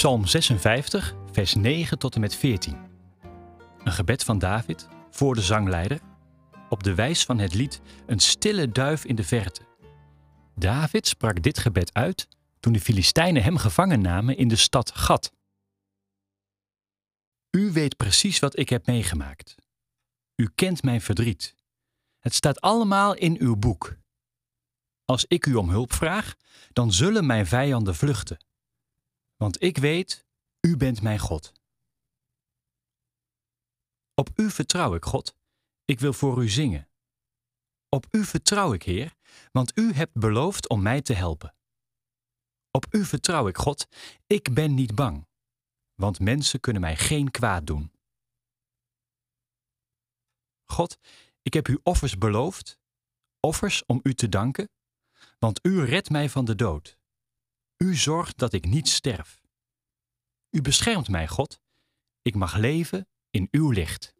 Psalm 56, vers 9 tot en met 14. Een gebed van David voor de zangleider. Op de wijs van het lied Een stille duif in de verte. David sprak dit gebed uit toen de Filistijnen hem gevangen namen in de stad Gat. U weet precies wat ik heb meegemaakt. U kent mijn verdriet. Het staat allemaal in uw boek. Als ik u om hulp vraag, dan zullen mijn vijanden vluchten. Want ik weet, u bent mijn God. Op u vertrouw ik, God. Ik wil voor u zingen. Op u vertrouw ik, Heer, want u hebt beloofd om mij te helpen. Op u vertrouw ik, God. Ik ben niet bang, want mensen kunnen mij geen kwaad doen. God, ik heb u offers beloofd, offers om u te danken, want u redt mij van de dood. U zorgt dat ik niet sterf. U beschermt mij, God. Ik mag leven in uw licht.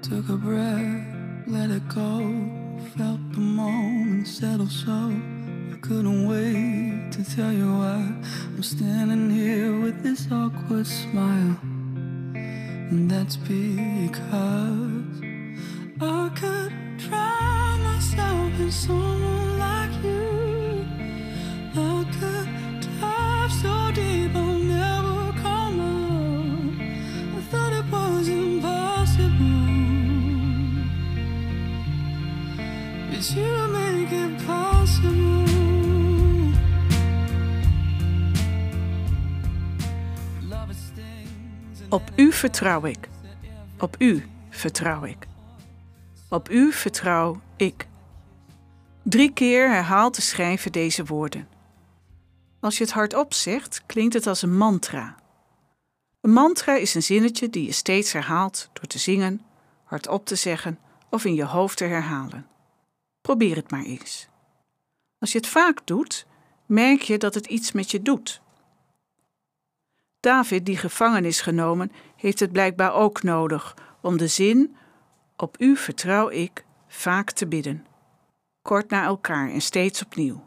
Took a breath, let it go. Felt the moment settle so. I couldn't wait to tell you why I'm standing here with this awkward smile. And that's because I could Op u vertrouw ik. Op u vertrouw ik. Op u vertrouw ik. Drie keer herhaalt de schrijver deze woorden. Als je het hardop zegt, klinkt het als een mantra. Een mantra is een zinnetje die je steeds herhaalt door te zingen, hardop te zeggen of in je hoofd te herhalen. Probeer het maar eens. Als je het vaak doet, merk je dat het iets met je doet. David, die gevangen is genomen, heeft het blijkbaar ook nodig om de zin Op u vertrouw ik vaak te bidden. Kort na elkaar en steeds opnieuw.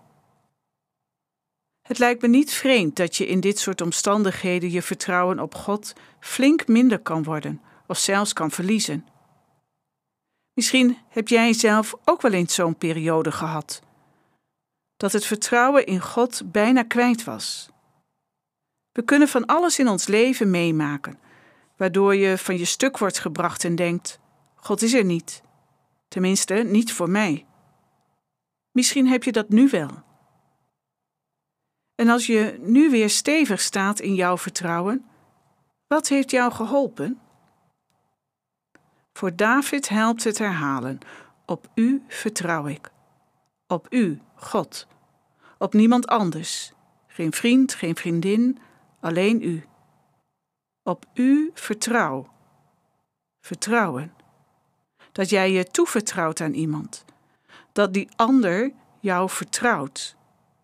Het lijkt me niet vreemd dat je in dit soort omstandigheden je vertrouwen op God flink minder kan worden of zelfs kan verliezen. Misschien heb jij zelf ook wel eens zo'n periode gehad. Dat het vertrouwen in God bijna kwijt was. We kunnen van alles in ons leven meemaken, waardoor je van je stuk wordt gebracht en denkt: God is er niet. Tenminste, niet voor mij. Misschien heb je dat nu wel. En als je nu weer stevig staat in jouw vertrouwen, wat heeft jou geholpen? Voor David helpt het herhalen: Op u vertrouw ik. Op u, God. Op niemand anders. Geen vriend, geen vriendin, alleen u. Op u vertrouw. Vertrouwen. Dat jij je toevertrouwt aan iemand. Dat die ander jou vertrouwt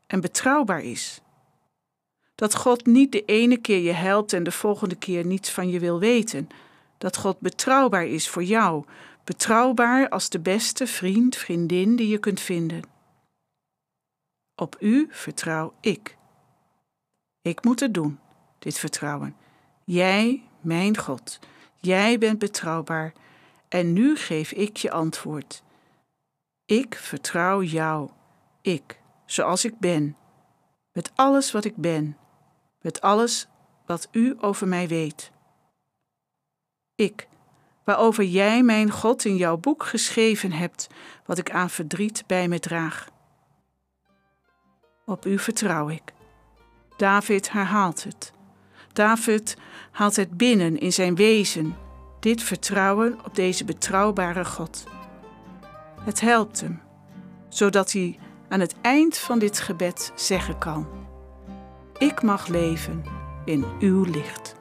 en betrouwbaar is. Dat God niet de ene keer je helpt en de volgende keer niets van je wil weten. Dat God betrouwbaar is voor jou, betrouwbaar als de beste vriend, vriendin die je kunt vinden. Op u vertrouw ik. Ik moet het doen, dit vertrouwen. Jij, mijn God, jij bent betrouwbaar en nu geef ik je antwoord. Ik vertrouw jou, ik, zoals ik ben, met alles wat ik ben, met alles wat u over mij weet. Ik, waarover jij, mijn God, in jouw boek geschreven hebt, wat ik aan verdriet bij me draag. Op u vertrouw ik. David herhaalt het. David haalt het binnen in zijn wezen, dit vertrouwen op deze betrouwbare God. Het helpt hem, zodat hij aan het eind van dit gebed zeggen kan: Ik mag leven in uw licht.